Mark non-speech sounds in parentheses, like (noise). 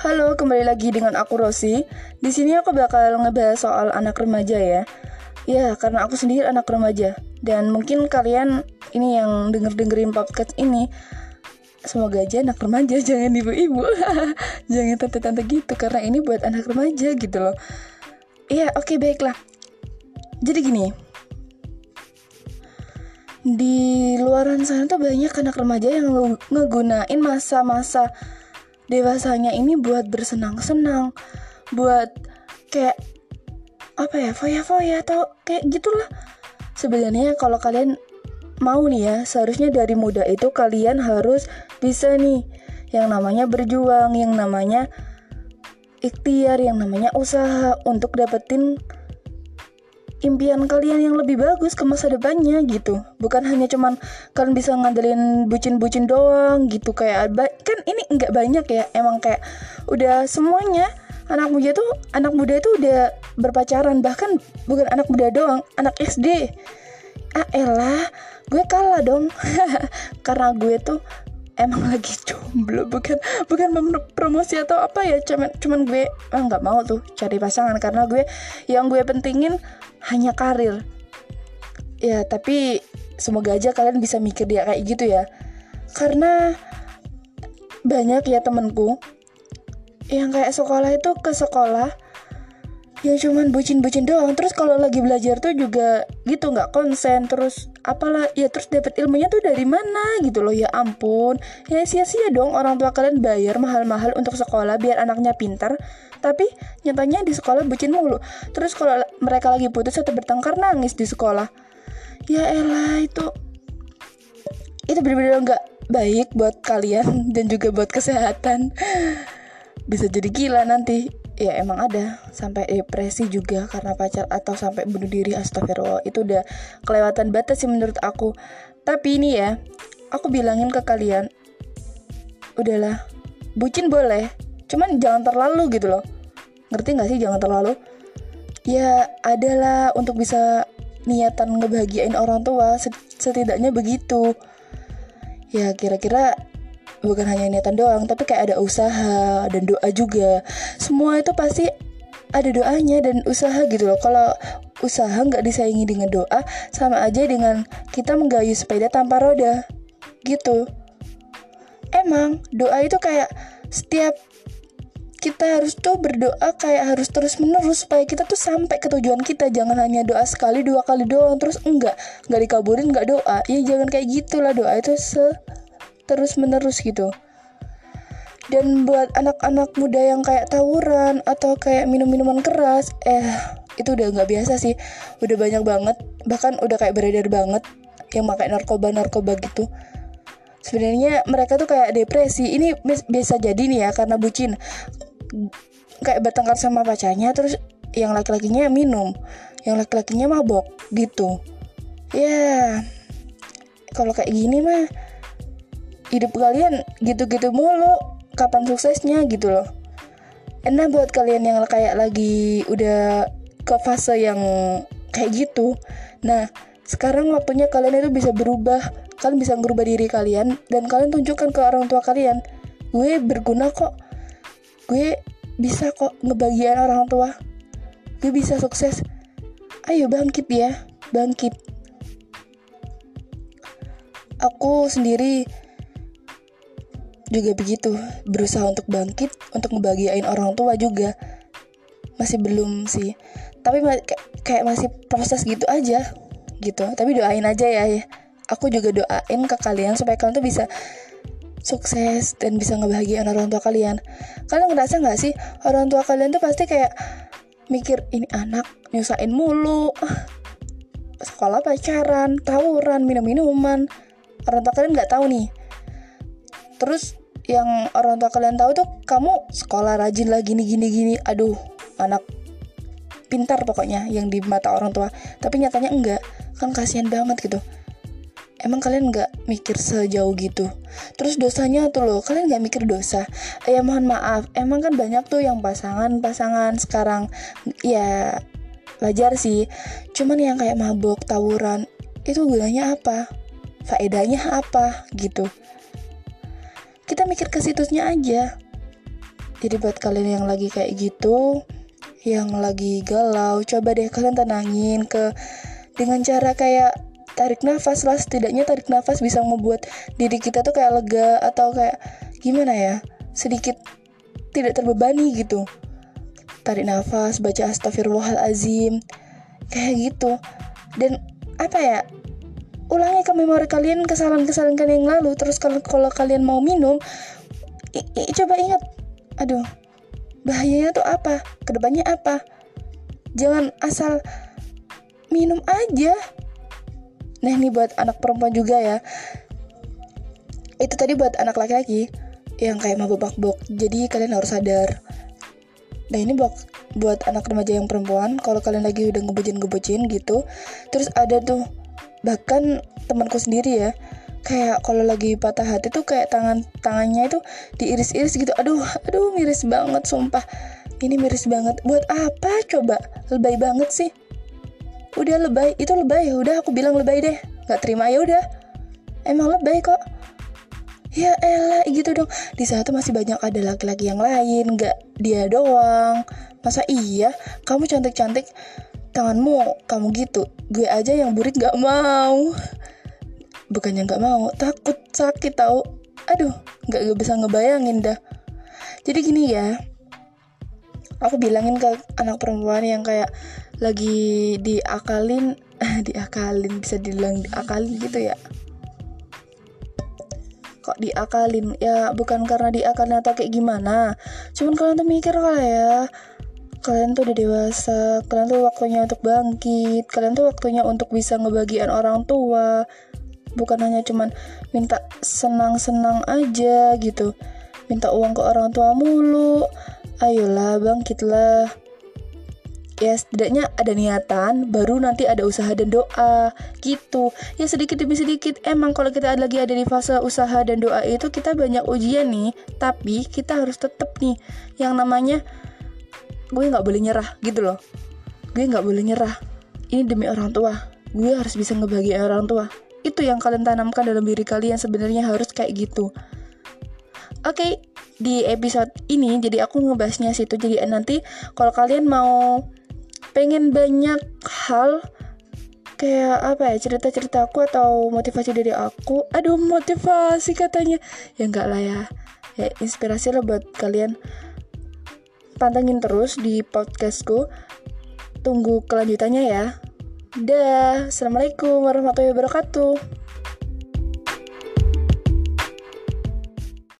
Halo, kembali lagi dengan aku Rosi. Di sini aku bakal ngebahas soal anak remaja ya. Ya, karena aku sendiri anak remaja dan mungkin kalian ini yang denger-dengerin podcast ini semoga aja anak remaja (laughs) jangan ibu-ibu. (laughs) jangan tante-tante gitu karena ini buat anak remaja gitu loh. Iya, oke okay, baiklah. Jadi gini, di luaran sana tuh banyak anak remaja yang ngegunain masa-masa dewasanya ini buat bersenang-senang, buat kayak apa ya, foya-foya atau kayak gitulah. Sebenarnya kalau kalian mau nih ya, seharusnya dari muda itu kalian harus bisa nih yang namanya berjuang, yang namanya ikhtiar, yang namanya usaha untuk dapetin impian kalian yang lebih bagus ke masa depannya gitu. Bukan hanya cuman kalian bisa ngandelin bucin-bucin doang gitu. Kayak kan ini nggak banyak ya emang kayak udah semuanya anak muda tuh anak muda itu udah berpacaran bahkan bukan anak muda doang anak SD ah elah gue kalah dong. (laughs) Karena gue tuh emang lagi jomblo bukan bukan promosi atau apa ya cuman cuman gue ah nggak mau tuh cari pasangan karena gue yang gue pentingin hanya karir. Ya tapi semoga aja kalian bisa mikir dia kayak gitu ya. Karena banyak ya temenku yang kayak sekolah itu ke sekolah yang cuman bucin-bucin doang. Terus kalau lagi belajar tuh juga gitu nggak konsen. Terus apalah ya terus dapat ilmunya tuh dari mana gitu loh ya ampun. Ya sia-sia dong orang tua kalian bayar mahal-mahal untuk sekolah biar anaknya pintar. Tapi nyatanya di sekolah bucin mulu. Terus kalau mereka lagi putus atau bertengkar nangis di sekolah. Ya elah itu itu bener-bener nggak baik buat kalian (laughs) dan juga buat kesehatan. Bisa jadi gila nanti ya emang ada. Sampai depresi juga karena pacar atau sampai bunuh diri astagfirullah. Itu udah kelewatan batas sih menurut aku. Tapi ini ya aku bilangin ke kalian udahlah bucin boleh cuman jangan terlalu gitu loh. Ngerti gak sih jangan terlalu? Ya adalah untuk bisa niatan ngebahagiain orang tua setidaknya begitu. Ya kira-kira bukan hanya niatan doang tapi kayak ada usaha dan doa juga. Semua itu pasti ada doanya dan usaha gitu loh. Kalau usaha nggak disaingi dengan doa sama aja dengan kita menggayuh sepeda tanpa roda. Gitu. Emang doa itu kayak setiap kita harus tuh berdoa kayak harus terus menerus supaya kita tuh sampai ke tujuan kita. Jangan hanya doa sekali dua kali doang. Terus enggak nggak dikabulin nggak doa. Ya jangan kayak gitulah doa itu se terus menerus gitu. Dan buat anak-anak muda yang kayak tawuran atau kayak minum-minuman keras eh itu udah nggak biasa sih. Udah banyak banget bahkan udah kayak beredar banget yang pakai narkoba narkoba gitu. Sebenarnya mereka tuh kayak depresi. Ini biasa jadi nih ya karena bucin. Kayak bertengkar sama pacarnya terus yang laki-lakinya minum yang laki-lakinya mabok gitu. Ya kalau kayak gini mah hidup kalian gitu-gitu mulu kapan suksesnya gitu loh. Enak buat kalian yang kayak lagi udah ke fase yang kayak gitu. Nah sekarang waktunya kalian itu bisa berubah. Kalian bisa merubah diri kalian dan kalian tunjukkan ke orang tua kalian gue berguna kok. Gue bisa kok ngebagian orang tua. Gue bisa sukses. Ayo bangkit ya bangkit. Aku sendiri juga begitu. Berusaha untuk bangkit untuk ngebahagiain orang tua juga. Masih belum sih. Tapi kayak masih proses gitu aja gitu. Tapi doain aja ya aku juga doain ke kalian supaya kalian tuh bisa sukses dan bisa ngebahagiain orang tua kalian. Kalian ngerasa nggak sih orang tua kalian tuh pasti kayak mikir ini anak nyusahin mulu. Sekolah pacaran tawuran minum minuman orang tua kalian nggak tahu nih terus yang orang tua kalian tahu tuh kamu sekolah rajin lah gini gini gini. Aduh anak pintar pokoknya yang di mata orang tua. Tapi nyatanya enggak. Kan kasihan banget gitu. Emang kalian nggak mikir sejauh gitu. Terus dosanya tuh loh kalian nggak mikir dosa. Ya mohon maaf. Emang kan banyak tuh yang pasangan pasangan sekarang. Ya wajar sih. Cuman yang kayak mabok tawuran itu gunanya apa? Faedahnya apa? Gitu kita mikir ke situsnya aja. Jadi buat kalian yang lagi kayak gitu yang lagi galau coba deh kalian tenangin ke dengan cara kayak tarik nafas lah. Setidaknya tarik nafas bisa membuat diri kita tuh kayak lega atau kayak gimana ya sedikit tidak terbebani gitu. Tarik nafas baca astagfirullahalazim kayak gitu. Dan apa ya ulangi ke memori kalian kesalahan-kesalahan kalian yang lalu. Terus kalau kalau kalian mau minum i, i, coba ingat. Aduh bahayanya tuh apa? Ke depannya apa? Jangan asal minum aja. Nah ini buat anak perempuan juga ya. Itu tadi buat anak laki-laki yang kayak mabuk-mabuk jadi kalian harus sadar. Nah ini buat buat anak remaja yang perempuan. Kalau kalian lagi udah ngebucin-ngebucin gitu terus ada tuh bahkan temanku sendiri ya kayak kalau lagi patah hati tuh kayak tangan tangannya itu diiris-iris gitu. Aduh aduh miris banget sumpah. Ini miris banget. Buat apa? Coba. Lebay banget sih. Udah lebay. Itu lebay. Ya udah aku bilang lebay deh. Nggak terima ya udah. Emang lebay kok. Ya elah gitu dong. Di sana tuh masih banyak ada laki-laki yang lain. Nggak dia doang. Masa iya? Kamu cantik-cantik tanganmu kamu gitu. Gue aja yang burik nggak mau. Bukannya nggak mau takut sakit tahu aduh nggak bisa ngebayangin dah. Jadi gini ya aku bilangin ke anak perempuan yang kayak lagi diakalin (laughs) diakalin bisa dibilang diakalin gitu ya. Kok diakalin? Ya bukan karena diakalin atau kayak gimana. Cuman kalian tuh mikir kali ya kalian tuh udah dewasa kalian tuh waktunya untuk bangkit kalian tuh waktunya untuk bisa ngebagian orang tua. Bukan hanya cuman minta senang-senang aja gitu. Minta uang ke orang tua mulu. Ayolah bangkitlah. Ya setidaknya ada niatan baru nanti ada usaha dan doa. Gitu. Ya sedikit demi sedikit. Emang kalau kita lagi ada di fase usaha dan doa itu kita banyak ujian nih. Tapi kita harus tetap nih. Yang namanya gue nggak boleh nyerah gitu loh. Gue nggak boleh nyerah. Ini demi orang tua. Gue harus bisa ngebagi orang tua. Itu yang kalian tanamkan dalam diri kalian sebenarnya harus kayak gitu. Oke okay, di episode ini jadi aku ngebahasnya situ. Jadi nanti kalau kalian mau pengen banyak hal kayak apa ya cerita-cerita aku atau motivasi dari aku aduh motivasi katanya. Ya enggak lah ya. Ya inspirasi lah buat kalian pantengin terus di podcastku. Tunggu kelanjutannya ya. Dah, Assalamualaikum warahmatullahi wabarakatuh.